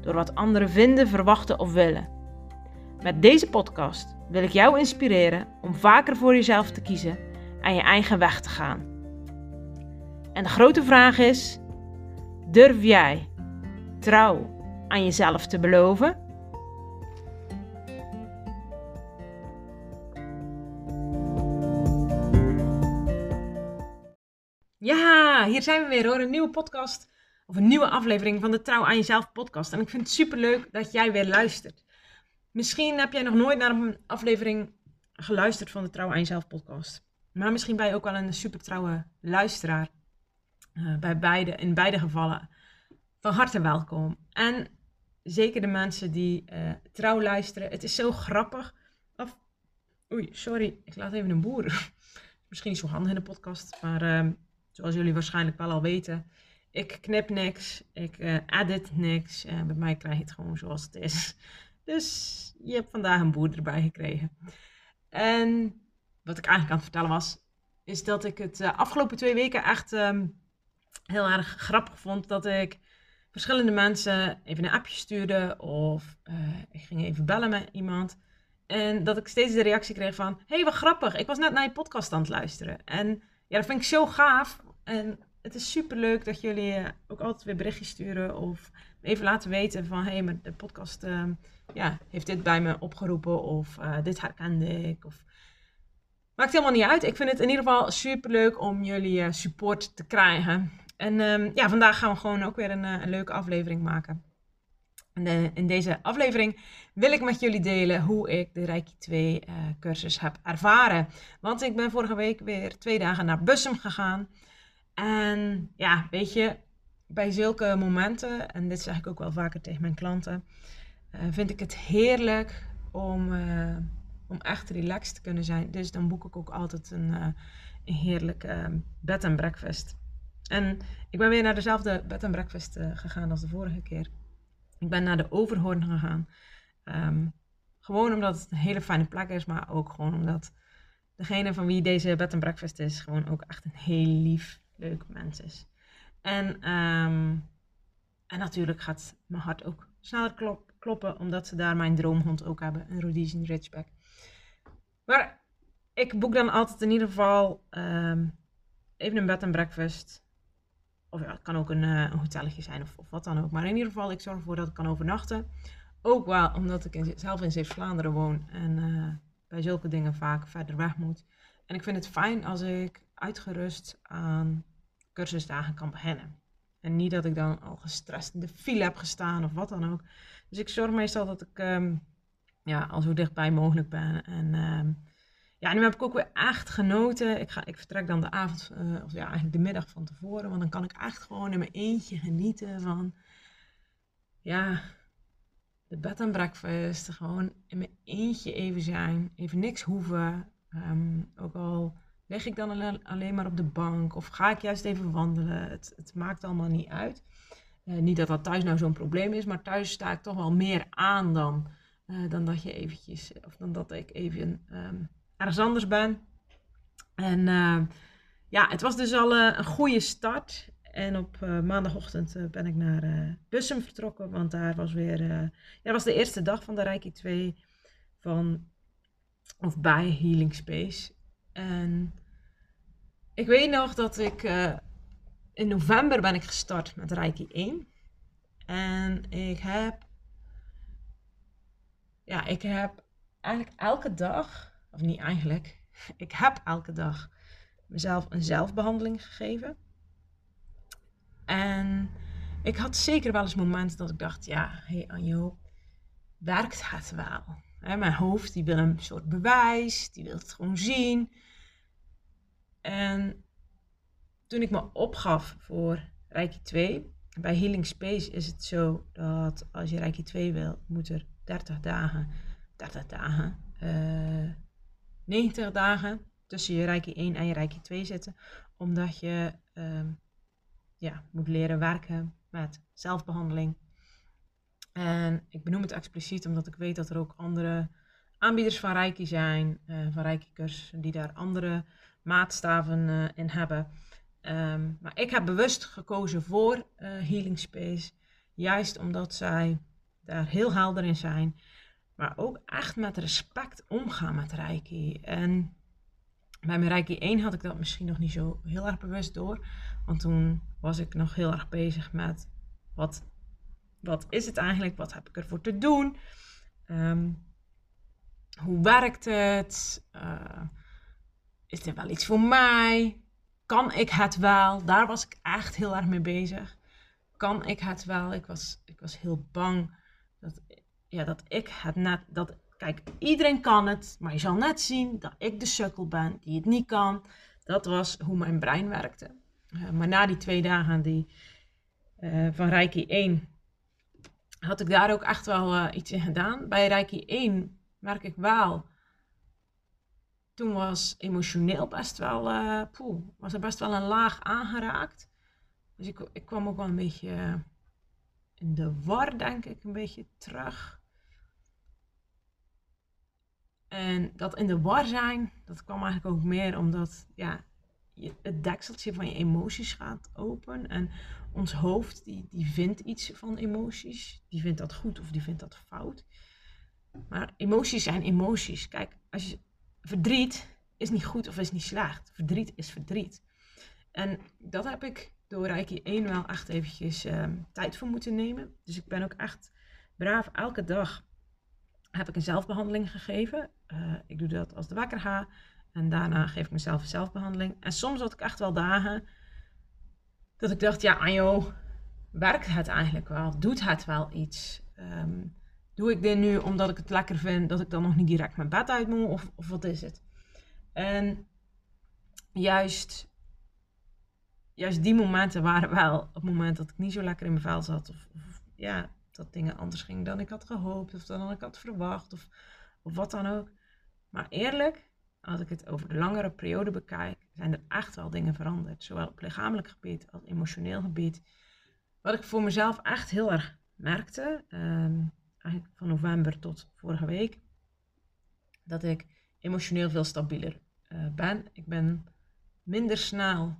door wat anderen vinden, verwachten of willen. Met deze podcast wil ik jou inspireren om vaker voor jezelf te kiezen en je eigen weg te gaan. En de grote vraag is: durf jij trouw aan jezelf te beloven? Ja, hier zijn we weer hoor. Een nieuwe podcast of een nieuwe aflevering van de Trouw aan Jezelf podcast. En ik vind het super leuk dat jij weer luistert. Misschien heb jij nog nooit naar een aflevering geluisterd van de Trouw aan Jezelf podcast. Maar misschien ben je ook wel een super trouwe luisteraar. Uh, bij beide, in beide gevallen van harte welkom. En zeker de mensen die uh, trouw luisteren. Het is zo grappig. Of, oei, sorry, ik laat even een boer. Misschien niet zo handig in de podcast, maar uh, zoals jullie waarschijnlijk wel al weten, ik knip niks, ik uh, edit niks. Uh, bij mij krijg je het gewoon zoals het is. Dus je hebt vandaag een boer erbij gekregen. En wat ik eigenlijk aan het vertellen was, is dat ik het uh, afgelopen twee weken echt um, heel erg grappig vond dat ik verschillende mensen even een appje stuurde of ik ging even bellen met iemand. En dat ik steeds de reactie kreeg van, hey, wat grappig, ik was net naar je podcast aan het luisteren. En ja, dat vind ik zo gaaf. En het is super leuk dat jullie ook altijd weer berichtjes sturen of even laten weten van hé, hey, de podcast uh, ja, heeft dit bij me opgeroepen of uh, dit herkende ik. Of... Maakt helemaal niet uit. Ik vind het in ieder geval super leuk om jullie uh, support te krijgen. En um, ja, vandaag gaan we gewoon ook weer een, leuke aflevering maken. En in deze aflevering wil ik met jullie delen hoe ik de Reiki 2 cursus heb ervaren. Want ik ben vorige week weer twee dagen naar Bussum gegaan. En ja, weet je, bij zulke momenten, en dit zeg ik ook wel vaker tegen mijn klanten, uh, vind ik het heerlijk om, uh, om echt relaxed te kunnen zijn. Dus dan boek ik ook altijd een, uh, een heerlijke bed and breakfast. En ik ben weer naar dezelfde bed and breakfast gegaan als de vorige keer. Ik ben naar de Overhoorn gegaan. Um, gewoon omdat het een hele fijne plek is, maar ook gewoon omdat degene van wie deze bed and breakfast is, gewoon ook echt een heel lief, leuk mens is. En, um, en natuurlijk gaat mijn hart ook sneller klop, kloppen, omdat ze daar mijn droomhond ook hebben, een Rhodesian Ridgeback. Maar ik boek dan altijd in ieder geval um, even een bed and breakfast. Of ja, het kan ook een, uh, hotelletje zijn of, of, wat dan ook. Maar in ieder geval, ik zorg ervoor dat ik kan overnachten. Ook wel omdat ik in, zelf in Zeeuws-Vlaanderen woon en uh, bij zulke dingen vaak verder weg moet. En ik vind het fijn als ik uitgerust aan cursusdagen kan beginnen. En niet dat ik dan al gestrest in de file heb gestaan of wat dan ook. Dus ik zorg meestal dat ik um, ja, al zo dichtbij mogelijk ben. En um, ja, nu heb ik ook weer echt genoten. Ik, ga, ik vertrek dan de avond, uh, of ja, eigenlijk de middag van tevoren. Want dan kan ik echt gewoon in mijn eentje genieten van, ja, de bed and breakfast. Gewoon in mijn eentje even zijn. Even niks hoeven. Um, ook al lig ik dan alleen maar op de bank of ga ik juist even wandelen. Het, het maakt allemaal niet uit. Uh, niet dat dat thuis nou zo'n probleem is, maar thuis sta ik toch wel meer aan dan, uh, dan dat je eventjes, of dan dat ik even um, ergens anders ben. En uh, ja, het was dus al een goede start. En op maandagochtend ben ik naar Bussum vertrokken, want daar was weer, ja, dat was de eerste dag van de Reiki 2 van, of bij Healing Space. En ik weet nog dat ik uh, in november ben ik gestart met Reiki 1. En ik heb, ja, ik heb eigenlijk elke dag, of niet eigenlijk, ik heb elke dag mezelf een zelfbehandeling gegeven. En ik had zeker wel eens momenten dat ik dacht, ja, hé hey Anjo, werkt het wel? Mijn hoofd die wil een soort bewijs, die wil het gewoon zien. En toen ik me opgaf voor Reiki 2, bij Healing Space is het zo dat als je Reiki 2 wil, moet er 30 dagen, 30 dagen, uh, eh, 90 dagen tussen je Reiki 1 en je Reiki 2 zitten. Omdat je um, ja, moet leren werken met zelfbehandeling. En ik benoem het expliciet omdat ik weet dat er ook andere aanbieders van Reiki zijn, uh, van Reiki-cursussen, die daar andere maatstaven uh, in hebben. Um, maar ik heb bewust gekozen voor uh, Healing Space, juist omdat zij daar heel helder in zijn, maar ook echt met respect omgaan met Reiki. En bij mijn Reiki 1 had ik dat misschien nog niet zo heel erg bewust door, want toen was ik nog heel erg bezig met wat, wat is het eigenlijk, wat heb ik ervoor te doen. Um, hoe werkt het? Uh, is er wel iets voor mij? Kan ik het wel? Daar was ik echt heel erg mee bezig. Kan ik het wel? Ik was, ik was heel bang dat, ja, dat ik het net. Dat, kijk, iedereen kan het, maar je zal net zien dat ik de sukkel ben die het niet kan. Dat was hoe mijn brein werkte. Uh, maar na die twee dagen die, uh, van Reiki 1 had ik daar ook echt wel uh, iets in gedaan. Bij Reiki 1 merk ik wel. Toen was emotioneel best wel, uh, was er best wel een laag aangeraakt. Dus ik, ik kwam ook wel een beetje in de war, denk ik, een beetje terug. En dat in de war zijn, dat kwam eigenlijk ook meer omdat ja, je, het dekseltje van je emoties gaat open. En ons hoofd, die, die vindt iets van emoties. Die vindt dat goed of die vindt dat fout. Maar emoties zijn emoties. Kijk, als je verdriet is niet goed of is niet slecht. Verdriet is verdriet. En dat heb ik door Reiki 1 wel echt eventjes ehm, tijd voor moeten nemen. Dus ik ben ook echt braaf elke dag heb ik een zelfbehandeling gegeven. Uh, ik doe dat als de wakker ga. En daarna geef ik mezelf een zelfbehandeling. En soms had ik echt wel dagen dat ik dacht, ja Anjo, werkt het eigenlijk wel? Doet het wel iets? Um, doe ik dit nu omdat ik het lekker vind dat ik dan nog niet direct mijn bed uit moet? Of, of wat is het? En juist, juist die momenten waren wel het moment dat ik niet zo lekker in mijn vel zat. Of, of ja, dat dingen anders gingen dan ik had gehoopt. Of dan ik had verwacht. Of, of wat dan ook. Maar eerlijk, als ik het over de langere periode bekijk, zijn er echt wel dingen veranderd. Zowel op lichamelijk gebied als emotioneel gebied. Wat ik voor mezelf echt heel erg merkte. Ehm, eigenlijk van november tot vorige week, dat ik emotioneel veel stabieler uh, ben. Ik ben minder snel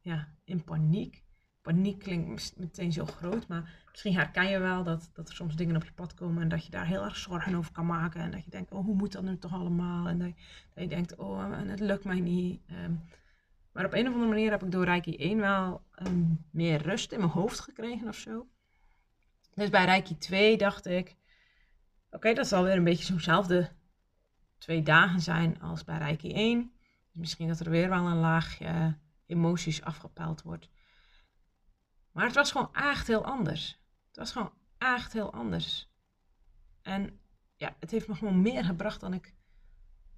ja, in paniek. Paniek klinkt meteen zo groot, maar misschien herken je wel dat, dat er soms dingen op je pad komen en dat je daar heel erg zorgen over kan maken. En dat je denkt, oh, hoe moet dat nu toch allemaal? En dat je, denkt, oh, het lukt mij niet. Um, maar op een of andere manier heb ik door Reiki 1 wel um, meer rust in mijn hoofd gekregen of zo. Dus bij Reiki 2 dacht ik, oké, dat zal weer een beetje zo'nzelfde twee dagen zijn als bij Reiki 1. Dus misschien dat er weer wel een laagje emoties afgepeld wordt. Maar het was gewoon echt heel anders. Het was gewoon echt heel anders. En ja, het heeft me gewoon meer gebracht dan ik,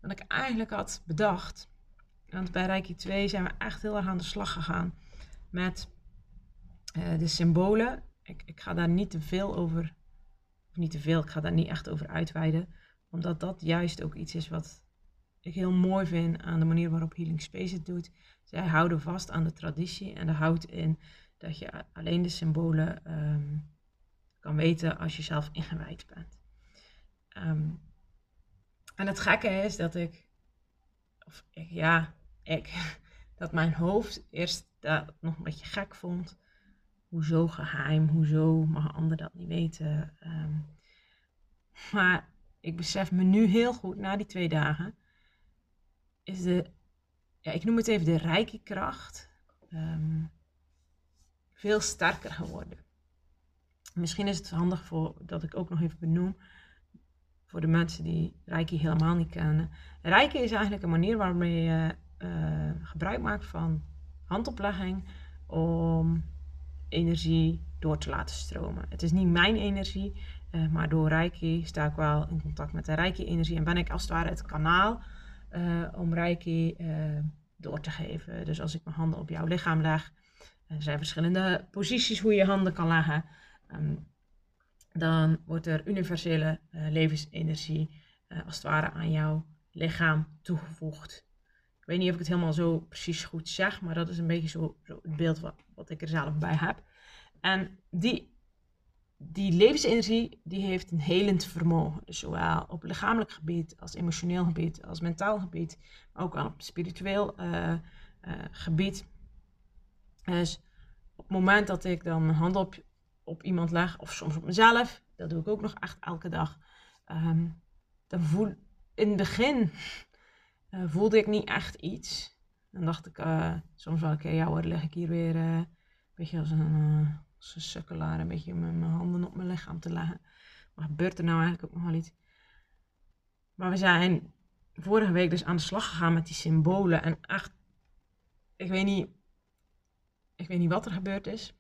dan ik eigenlijk had bedacht. Want bij Reiki 2 zijn we echt heel erg aan de slag gegaan met uh, de symbolen ik, ik ga daar niet te veel over, of niet te veel, ik ga daar niet echt over uitweiden. Omdat dat juist ook iets is wat ik heel mooi vind aan de manier waarop Healing Space het doet. Zij houden vast aan de traditie en dat houdt in dat je alleen de symbolen ehm, kan weten als je zelf ingewijd bent. Ehm, en het gekke is dat ik, of ik, ja, ik, dat mijn hoofd eerst dat nog een beetje gek vond hoezo geheim, hoezo mag anderen dat niet weten. Ehm, maar ik besef me nu heel goed, na die twee dagen, is de, ja, ik noem het even de rijke kracht, um, veel sterker geworden. Misschien is het handig voor, dat ik ook nog even benoem, voor de mensen die Reiki helemaal niet kennen. Reiki is eigenlijk een manier waarmee je uh, gebruik maakt van handoplegging om energie door te laten stromen. Het is niet mijn energie, uh, maar door Reiki sta ik wel in contact met de Reiki-energie en ben ik als het ware het kanaal uh, om Reiki uh, door te geven. Dus als ik mijn handen op jouw lichaam leg, er zijn verschillende posities hoe je handen kan leggen. Um, dan wordt er universele levensenergie als het ware aan jouw lichaam toegevoegd. Ik weet niet of ik het helemaal zo precies goed zeg, maar dat is een beetje zo, zo het beeld wat, wat ik er zelf bij heb. En die, die levensenergie die heeft een helend vermogen. Dus zowel op lichamelijk gebied als emotioneel gebied, als mentaal gebied, maar ook op spiritueel uh, gebied. Dus op het moment dat ik dan mijn hand op, op iemand leg, of soms op mezelf, dat doe ik ook nog echt elke dag, um, dan voel in het begin uh, voelde ik niet echt iets. Dan dacht ik uh, soms wel, oké, okay, ja hoor, leg ik hier weer uh, een beetje als een, als een sukkelaar, een beetje mijn handen op mijn lichaam te leggen. Maar gebeurt er nou eigenlijk ook nog wel iets? Maar we zijn vorige week dus aan de slag gegaan met die symbolen. En echt, ik weet niet, ik weet niet wat er gebeurd is.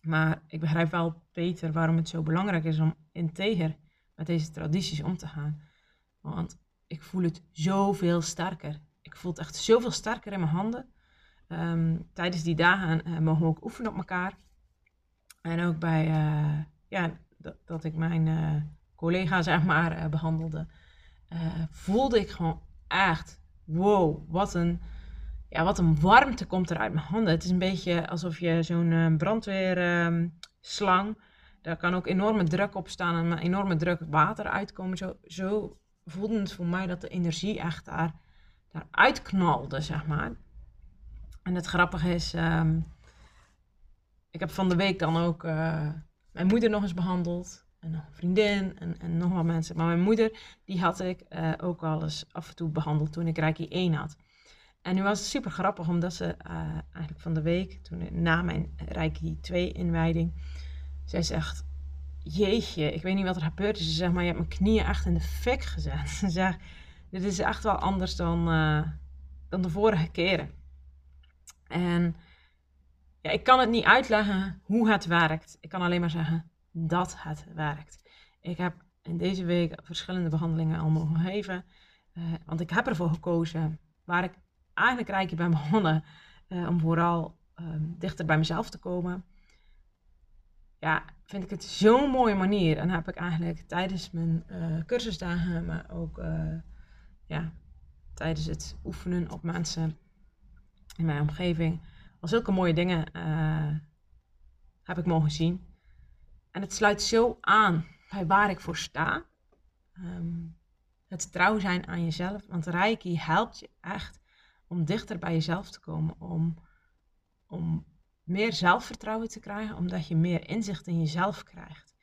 Maar ik begrijp wel beter waarom het zo belangrijk is om integer met deze tradities om te gaan. Want ik voel het zoveel sterker. Ik voel het echt zoveel sterker in mijn handen. Um, tijdens die dagen uh, mogen we ook oefenen op elkaar. En ook bij, uh, ja, dat, dat, ik mijn uh, collega, zeg maar, behandelde. voelde ik gewoon echt, wow, wat een, ja, wat een warmte komt er uit mijn handen. Het is een beetje alsof je zo'n brandweerslang, um, daar kan ook enorme druk op staan en enorme druk water uitkomen. Zo, zo voelde het voor mij dat de energie echt daar, uitknalde, zeg maar. En het grappige is, um, ik heb van de week dan ook uh, mijn moeder nog eens behandeld. En een vriendin en, en nog wat mensen. Maar mijn moeder, die had ik uh, ook al eens af en toe behandeld toen ik Reiki 1 had. En nu was het super grappig, omdat ze uh, eigenlijk van de week, toen, na mijn Reiki 2 inwijding, zij zegt, jeetje, ik weet niet wat er gebeurd is. Ze zegt, maar je hebt mijn knieën echt in de fik gezet. Ze zegt, dit is echt wel anders dan, uh, dan de vorige keren. En ja, ik kan het niet uitleggen hoe het werkt. Ik kan alleen maar zeggen dat het werkt. Ik heb in deze week verschillende behandelingen al mogen geven. Uh, want ik heb ervoor gekozen waar ik eigenlijk rijkje ben begonnen. Uh, om vooral ehm, dichter bij mezelf te komen ja, vind ik het zo'n mooie manier. En heb ik eigenlijk tijdens mijn cursusdagen, maar ook ja, tijdens het oefenen op mensen in mijn omgeving, al zulke mooie dingen uh, heb ik mogen zien. En het sluit zo aan bij waar ik voor sta. Um, het trouw zijn aan jezelf. Want Reiki helpt je echt om dichter bij jezelf te komen. Om, om meer zelfvertrouwen te krijgen, omdat je meer inzicht in jezelf krijgt.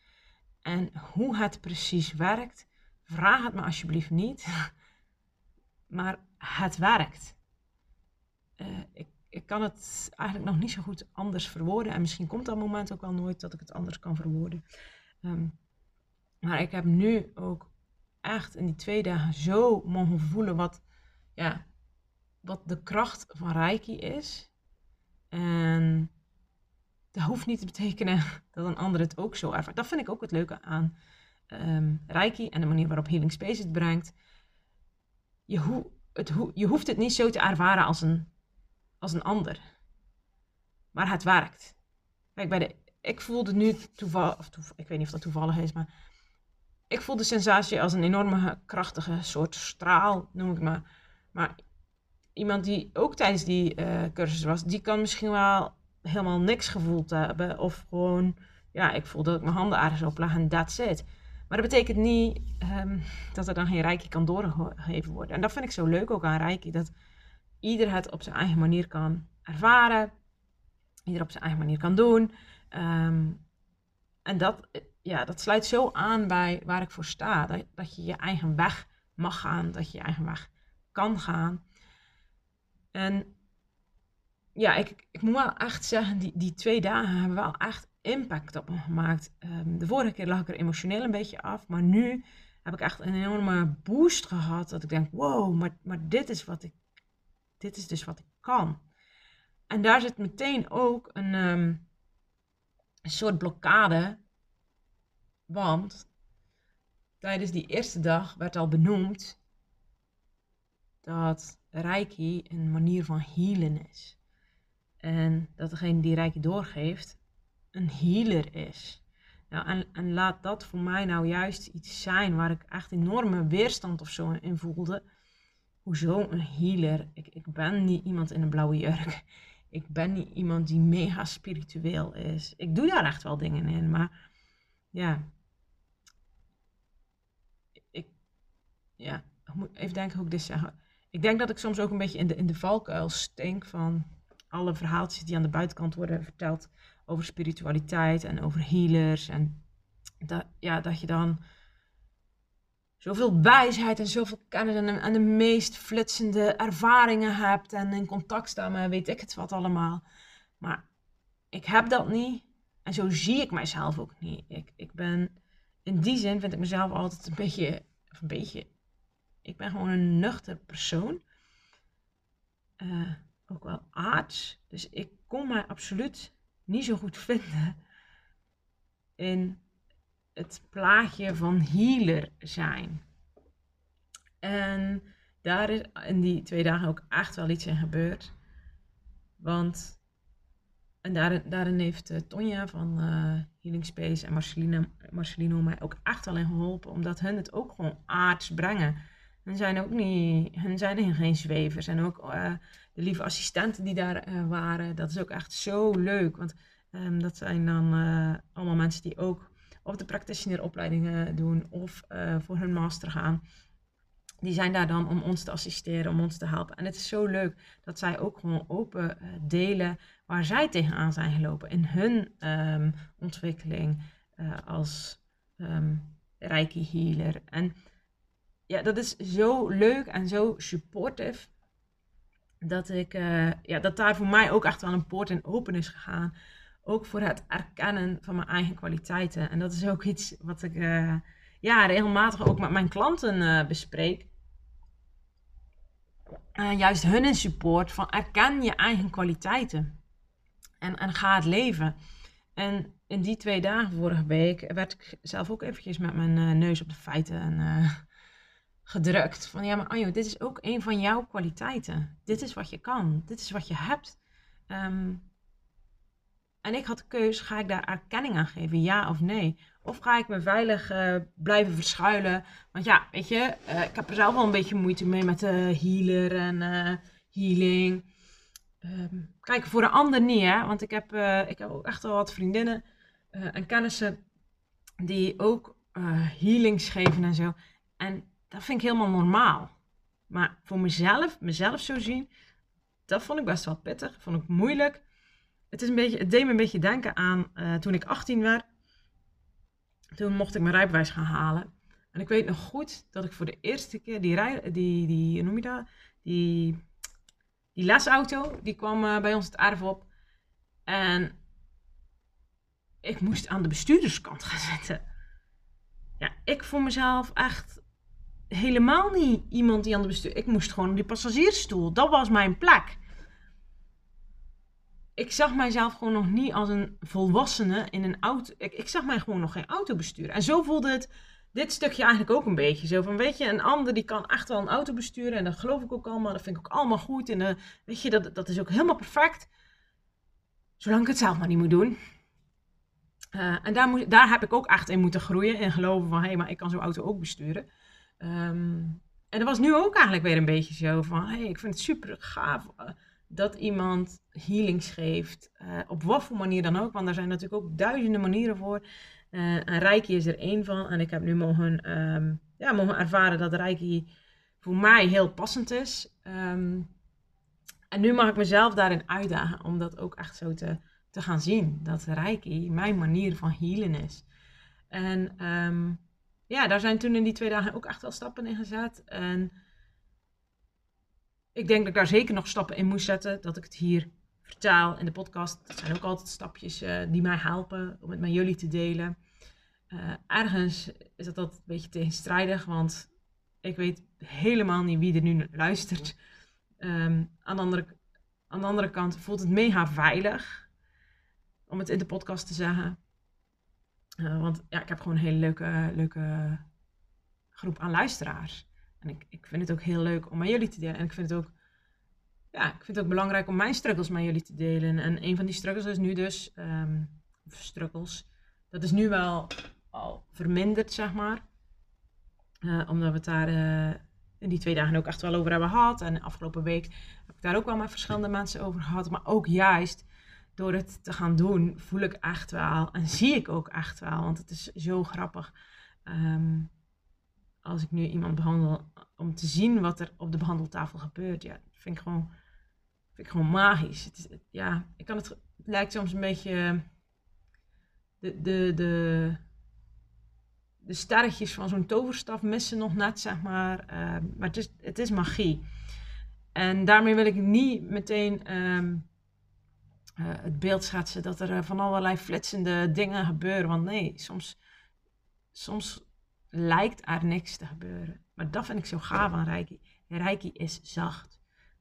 En hoe het precies werkt, vraag het me alsjeblieft niet. Maar het werkt. Uh, ik, ik kan het eigenlijk nog niet zo goed anders verwoorden. En misschien komt dat moment ook wel nooit dat ik het anders kan verwoorden. Um, maar ik heb nu ook echt in die twee dagen zo mogen voelen wat, ja, wat de kracht van Reiki is. En dat hoeft niet te betekenen dat een ander het ook zo ervaart. Dat vind ik ook het leuke aan um, Reiki en de manier waarop Healing Space het brengt. Je, het je hoeft het niet zo te ervaren als een, als een ander. Maar het werkt. Kijk, bij de, ik voelde nu toevallig, ik weet niet of dat toevallig is, maar ik voel de sensatie als een enorme krachtige soort straal, noem ik maar. Maar iemand die ook tijdens die uh, cursus was, die kan misschien wel helemaal niks gevoeld hebben. Of gewoon, ja, ik voel dat ik mijn handen ergens op leg en that's it. Maar dat betekent niet um, dat er dan geen reiki kan doorgegeven worden. En dat vind ik zo leuk ook aan reiki. Dat ieder het op zijn eigen manier kan ervaren. Ieder op zijn eigen manier kan doen. Um, en dat, ja, dat sluit zo aan bij waar ik voor sta. Dat, dat je je eigen weg mag gaan. Dat je je eigen weg kan gaan. En ja, ik, ik moet wel echt zeggen, die, die twee dagen hebben wel echt impact op me gemaakt. Um, de vorige keer lag ik er emotioneel een beetje af, maar nu heb ik echt een enorme boost gehad. Dat ik denk, wow, maar, maar dit, is wat ik, dit is dus wat ik kan. En daar zit meteen ook een, um, een soort blokkade. Want tijdens die eerste dag werd al benoemd dat Reiki een manier van healen is. En dat degene die Reiki doorgeeft een healer is. Ja, en, en laat dat voor mij nou juist iets zijn waar ik echt enorme weerstand of zo in voelde. Hoezo een healer? Ik, ik ben niet iemand in een blauwe jurk. Ik ben niet iemand die mega spiritueel is. Ik doe daar echt wel dingen in, maar ja. Ik, ja, even denken hoe ik dit zeg. Ik denk dat ik soms ook een beetje in de, in de valkuil stink van alle verhaaltjes die aan de buitenkant worden verteld over spiritualiteit en over healers. En dat, ja, dat je dan zoveel wijsheid en zoveel kennis en, de meest flitsende ervaringen hebt en in contact staan met weet ik het wat allemaal. Maar ik heb dat niet en zo zie ik mijzelf ook niet. Ik, ik ben, in die zin vind ik mezelf altijd een beetje, een beetje, ik ben gewoon een nuchter persoon. Uh, ook wel aards. Dus ik kon mij absoluut niet zo goed vinden in het plaatje van healer zijn. En daar is in die twee dagen ook echt wel iets in gebeurd. Want, en daarin, daarin heeft uh, Tonja van uh, Healing Space en Marcelino, Marcelino mij ook echt wel in geholpen. Omdat hun het ook gewoon aards brengen. Hun zijn ook niet, hun zijn geen zwevers. En ook uh, de lieve assistenten die daar waren, dat is ook echt zo leuk. Want um, dat zijn dan allemaal mensen die ook of de practitioneropleidingen doen of voor hun master gaan die zijn daar dan om ons te assisteren, om ons te helpen. En het is zo leuk dat zij ook gewoon open delen waar zij tegenaan zijn gelopen in hun um, ontwikkeling als um, Reiki healer. En ja, dat is zo leuk en zo supportive. Dat, ik, uh, ja, dat daar voor mij ook echt wel een poort in open is gegaan. Ook voor het erkennen van mijn eigen kwaliteiten. En dat is ook iets wat ik ja, regelmatig ook met mijn klanten uh, bespreek. Juist hun in support van erken je eigen kwaliteiten. En, en ga het leven. En in die twee dagen vorige week werd ik zelf ook eventjes met mijn neus op de feiten gedrukt. Van ja, maar Anjo, dit is ook een van jouw kwaliteiten. Dit is wat je kan. Dit is wat je hebt. Um, en ik had de keus, ga ik daar erkenning aan geven, ja of nee? Of ga ik me veilig uh, blijven verschuilen? Want ja, weet je, uh, ik heb er zelf wel een beetje moeite mee met de healer en uh, healing. Um, kijk, voor de ander niet, hè. Want ik heb, ik heb ook echt wel wat vriendinnen en kennissen die ook healings geven en zo. En dat vind ik helemaal normaal. Maar voor mezelf, mezelf zo zien, dat vond ik best wel pittig. Vond ik moeilijk het, is een beetje, het deed me een beetje denken aan uh, toen ik 18 werd. Toen mocht ik mijn rijbewijs gaan halen. En ik weet nog goed dat ik voor de eerste keer die, rij, die, die noem je dat? Die, die lesauto, die kwam uh, bij ons het erf op. En ik moest aan de bestuurderskant gaan zitten. Ja, ik voor mezelf echt helemaal niet iemand die aan de bestuur... Ik moest gewoon op die passagiersstoel. Dat was mijn plek ik zag mijzelf gewoon nog niet als een volwassene in een auto. Ik, zag mij gewoon nog geen auto besturen. En zo voelde het dit stukje eigenlijk ook een beetje. Zo van, weet je, een ander die kan echt wel een auto besturen. En dat geloof ik ook allemaal. Dat vind ik ook allemaal goed. En uh, weet je, dat, dat is ook helemaal perfect. Zolang ik het zelf maar niet moet doen. Uh, en daar, moet, daar heb ik ook echt in moeten groeien. En geloven van, hé, hey, maar ik kan zo'n auto ook besturen. Um, en dat was nu ook eigenlijk weer een beetje zo van, hey, ik vind het super gaaf. Uh, dat iemand healings geeft. Uh, op wat voor manier dan ook, want er zijn natuurlijk ook duizenden manieren voor. Uh, en Reiki is er één van. En ik heb nu mogen, um, ja, mogen ervaren dat Reiki voor mij heel passend is. Um, en nu mag ik mezelf daarin uitdagen om dat ook echt zo te, te gaan zien. Dat Reiki mijn manier van healen is. En um, ja, daar zijn toen in die twee dagen ook echt wel stappen in gezet. En ik denk dat ik daar zeker nog stappen in moest zetten. Dat ik het hier vertaal in de podcast. Dat zijn ook altijd stapjes uh, die mij helpen om het met jullie te delen. Uh, ergens is dat altijd een beetje tegenstrijdig, want ik weet helemaal niet wie er nu luistert. Um, aan, de andere, aan de andere kant voelt het mega veilig om het in de podcast te zeggen. Uh, want ja, ik heb gewoon een hele leuke, leuke groep aan luisteraars. En ik, ik vind het ook heel leuk om met jullie te delen. En ik vind het ook, ja, ik vind het ook belangrijk om mijn struggles met jullie te delen. En een van die struggles is nu dus, um, struggles, Dat is nu wel al verminderd, zeg maar. Uh, omdat we het daar uh, in die twee dagen ook echt wel over hebben gehad. En afgelopen week heb ik daar ook wel met verschillende mensen over gehad. Maar ook juist door het te gaan doen, voel ik echt wel en zie ik ook echt wel. Want het is zo grappig. Um, als ik nu iemand behandel, om te zien wat er op de behandeltafel gebeurt. Ja, vind ik gewoon, vind ik gewoon magisch. Het is, ja, ik kan het, lijkt soms een beetje de, de, de, de sterretjes van zo'n toverstaf missen nog net, zeg maar. Uh, maar het is, het is magie. En daarmee wil ik niet meteen um, uh, het beeld schetsen dat er uh, van allerlei flitsende dingen gebeuren. Want nee, soms, soms lijkt er niks te gebeuren. Maar dat vind ik zo gaaf aan Reiki. Reiki is zacht.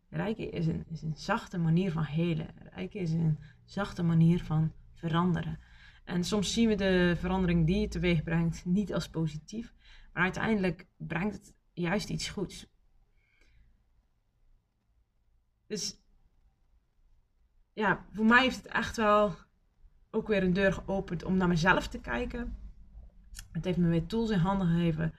Reiki is een, is een zachte manier van helen. Reiki is een zachte manier van veranderen. En soms zien we de verandering die het teweeg brengt niet als positief. Maar uiteindelijk brengt het juist iets goeds. Dus ja, voor mij heeft het echt wel ook weer een deur geopend om naar mezelf te kijken. Het heeft me weer tools in handen gegeven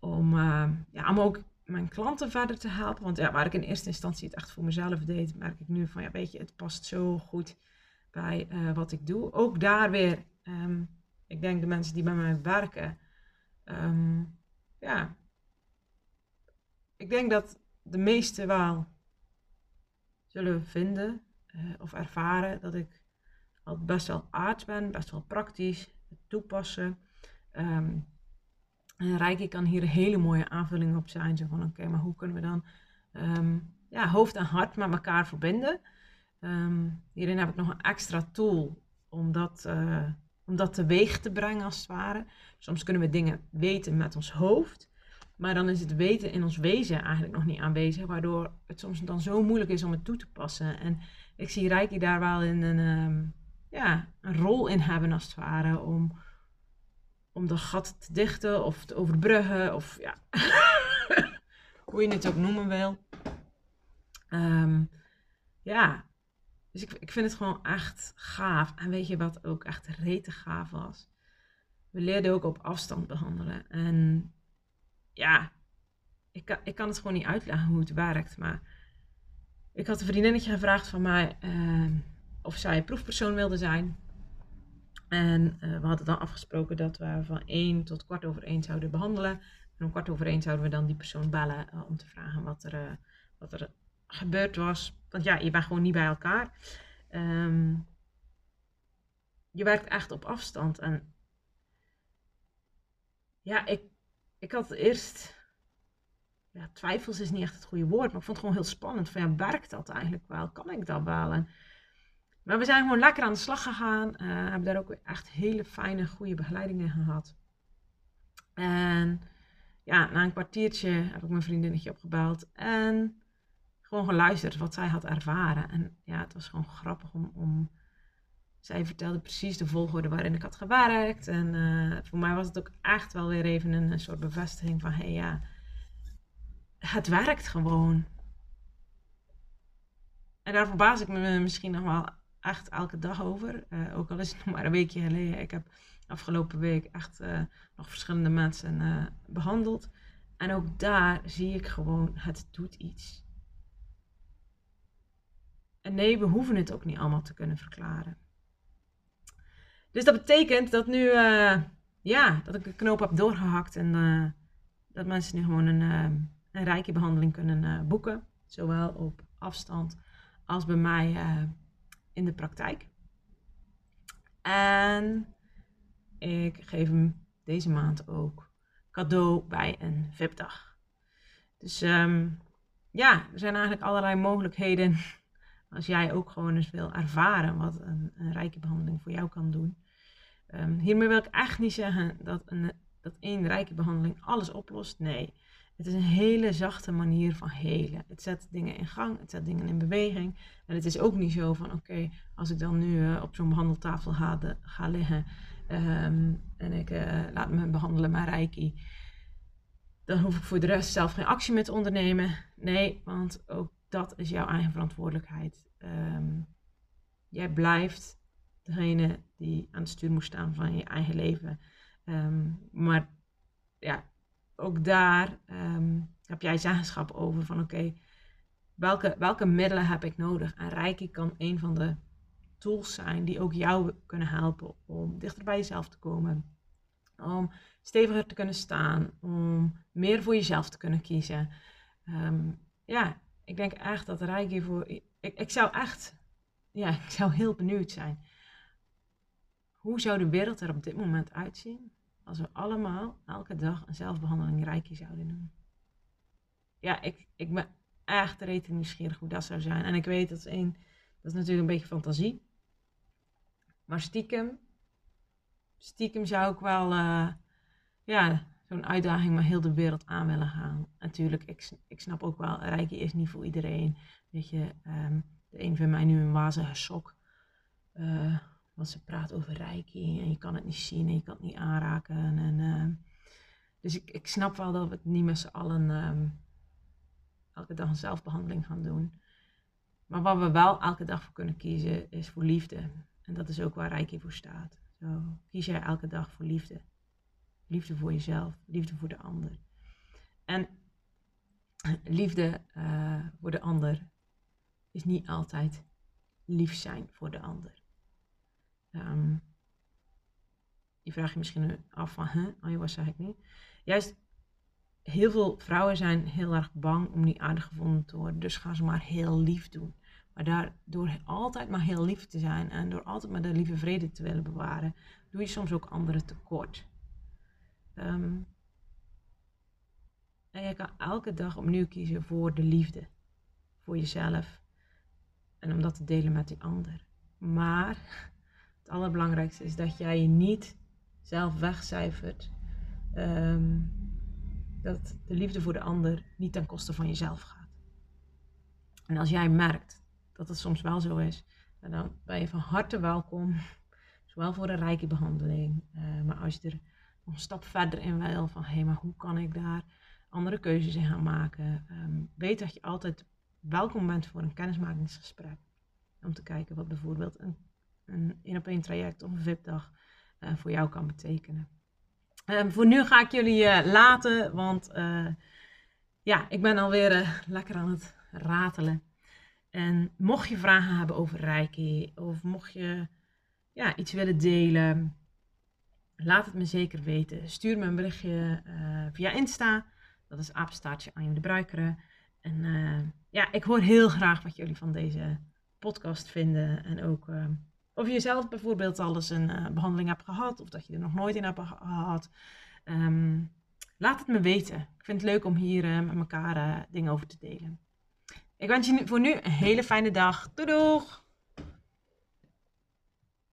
om, uh, ja, om ook mijn klanten verder te helpen. Want ja, waar ik in eerste instantie het echt voor mezelf deed, merk ik nu van ja, weet je, het past zo goed bij uh, wat ik doe. Ook daar weer, um, ik denk de mensen die bij mij werken, um, ja, ik denk dat de meesten wel zullen vinden of ervaren dat ik al best wel aards ben, best wel praktisch, het toepassen. Um, en Reiki kan hier een hele mooie aanvulling op zijn. Zo van, oké, maar hoe kunnen we dan um, ja, hoofd en hart met elkaar verbinden? Um, hierin heb ik nog een extra tool om dat, uh, om dat teweeg te brengen, als het ware. Soms kunnen we dingen weten met ons hoofd. Maar dan is het weten in ons wezen eigenlijk nog niet aanwezig. Waardoor het soms dan zo moeilijk is om het toe te passen. En ik zie Reiki daar wel in een, um, ja, een rol in hebben, als het ware. Om om de gat te dichten of te overbruggen. Of ja, hoe je het ook noemen wil. Um, ja, dus ik, ik vind het gewoon echt gaaf. En weet je wat ook echt rete gaaf was? We leerden ook op afstand behandelen. En ja, ik kan, ik kan het gewoon niet uitleggen hoe het werkt. Maar ik had een vriendinnetje gevraagd van mij uh, of zij proefpersoon wilde zijn. En uh, we hadden dan afgesproken dat we van 1 tot kwart over 1 zouden behandelen. En om kwart over 1 zouden we dan die persoon bellen uh, om te vragen wat er, wat er gebeurd was. Want ja, je bent gewoon niet bij elkaar. Um, je werkt echt op afstand. En ja, ik, ik had eerst. Ja, twijfels is niet echt het goede woord, maar ik vond het gewoon heel spannend. Van ja, werkt dat eigenlijk wel? Kan ik dat wel? En maar we zijn gewoon lekker aan de slag gegaan. Uh, hebben daar ook echt hele fijne, goede begeleidingen gehad. En ja, na een kwartiertje heb ik mijn vriendinnetje opgebeld. En gewoon geluisterd wat zij had ervaren. En ja, het was gewoon grappig om. om zij vertelde precies de volgorde waarin ik had gewerkt. En uh, voor mij was het ook echt wel weer even een, soort bevestiging van: hé ja, het werkt gewoon. En daar verbaas ik me misschien nog wel echt elke dag over. Uh, ook al is het nog maar een weekje geleden. Ik heb afgelopen week echt uh, nog verschillende mensen behandeld. En ook daar zie ik gewoon, het doet iets. En nee, we hoeven het ook niet allemaal te kunnen verklaren. Dus dat betekent dat nu, ja, dat ik de knoop heb doorgehakt en dat mensen nu gewoon een, een rijke behandeling kunnen boeken. Zowel op afstand als bij mij in de praktijk. En ik geef hem deze maand ook cadeau bij een VIP-dag. Dus um, ja, er zijn eigenlijk allerlei mogelijkheden als jij ook gewoon eens wil ervaren wat een, een rijke behandeling voor jou kan doen. Um, hiermee wil ik echt niet zeggen dat, een, dat één rijke behandeling alles oplost. Nee, het is een hele zachte manier van helen. Het zet dingen in gang, het zet dingen in beweging. En het is ook niet zo van, oké, als ik dan nu uh, op zo'n behandeltafel ga, liggen um, en ik uh, laat me behandelen met Reiki, dan hoef ik voor de rest zelf geen actie meer te ondernemen. Nee, want ook dat is jouw eigen verantwoordelijkheid. Um, jij blijft degene die aan het stuur moest staan van je eigen leven. Ehm, maar ja, ook daar ehm, heb jij zeggenschap over van oké, welke, welke middelen heb ik nodig? En Reiki kan een van de tools zijn die ook jou kunnen helpen om dichter bij jezelf te komen. Om steviger te kunnen staan, om meer voor jezelf te kunnen kiezen. Ehm, ja, ik denk echt dat Reiki voor. Ik, ik zou echt. Ja, ik zou heel benieuwd zijn. Hoe zou de wereld er op dit moment uitzien als we allemaal elke dag een zelfbehandeling Reiki zouden doen? Ja, ik, ik ben echt rete nieuwsgierig hoe dat zou zijn. En ik weet dat is een, dat is natuurlijk een beetje fantasie. Maar stiekem, stiekem zou ik wel, uh, ja, zo'n uitdaging maar heel de wereld aan willen gaan. Natuurlijk, ik, ik snap ook wel, Reiki is niet voor iedereen. Weet je, um, de een vindt mij nu een wazige sok. Uh, want ze praat over Reiki en je kan het niet zien en je kan het niet aanraken. En, uh, dus ik, ik snap wel dat we het niet met z'n allen um, elke dag een zelfbehandeling gaan doen. Maar wat we wel elke dag voor kunnen kiezen is voor liefde. En dat is ook waar Reiki voor staat. Zo kies jij elke dag voor liefde. Liefde voor jezelf, liefde voor de ander. En liefde uh, voor de ander is niet altijd lief zijn voor de ander. Um, je vraagt je misschien af van, hè, oh, wat zeg ik nu? Juist, heel veel vrouwen zijn heel erg bang om niet aardig gevonden te worden, dus gaan ze maar heel lief doen. Maar door altijd maar heel lief te zijn en door altijd maar de lieve vrede te willen bewaren, doe je soms ook anderen tekort. Um, en je kan elke dag opnieuw kiezen voor de liefde. Voor jezelf. En om dat te delen met die ander. Maar het allerbelangrijkste is dat jij je niet zelf wegcijfert. Um, dat de liefde voor de ander niet ten koste van jezelf gaat. En als jij merkt dat het soms wel zo is, dan ben je van harte welkom. Zowel voor een rijke behandeling, uh, maar als je er nog een stap verder in wil, van hé, hey, maar hoe kan ik daar andere keuzes in gaan maken? Um, weet dat je altijd welkom bent voor een kennismakingsgesprek. Om te kijken wat bijvoorbeeld een een één op één traject of een VIP-dag uh, voor jou kan betekenen. Um, voor nu ga ik jullie uh, laten, want uh, ja, ik ben alweer lekker aan het ratelen. En mocht je vragen hebben over Reiki of mocht je ja, iets willen delen, laat het me zeker weten. Stuur me een berichtje via Insta. Dat is apenstaartje aan de Bruikeren. En ja, ik hoor heel graag wat jullie van deze podcast vinden. En ook of je zelf bijvoorbeeld al eens een uh, behandeling hebt gehad, of dat je er nog nooit in hebt gehad. Um, laat het me weten. Ik vind het leuk om hier uh, met elkaar uh, dingen over te delen. Ik wens je voor nu een hele fijne dag. Doei doeg!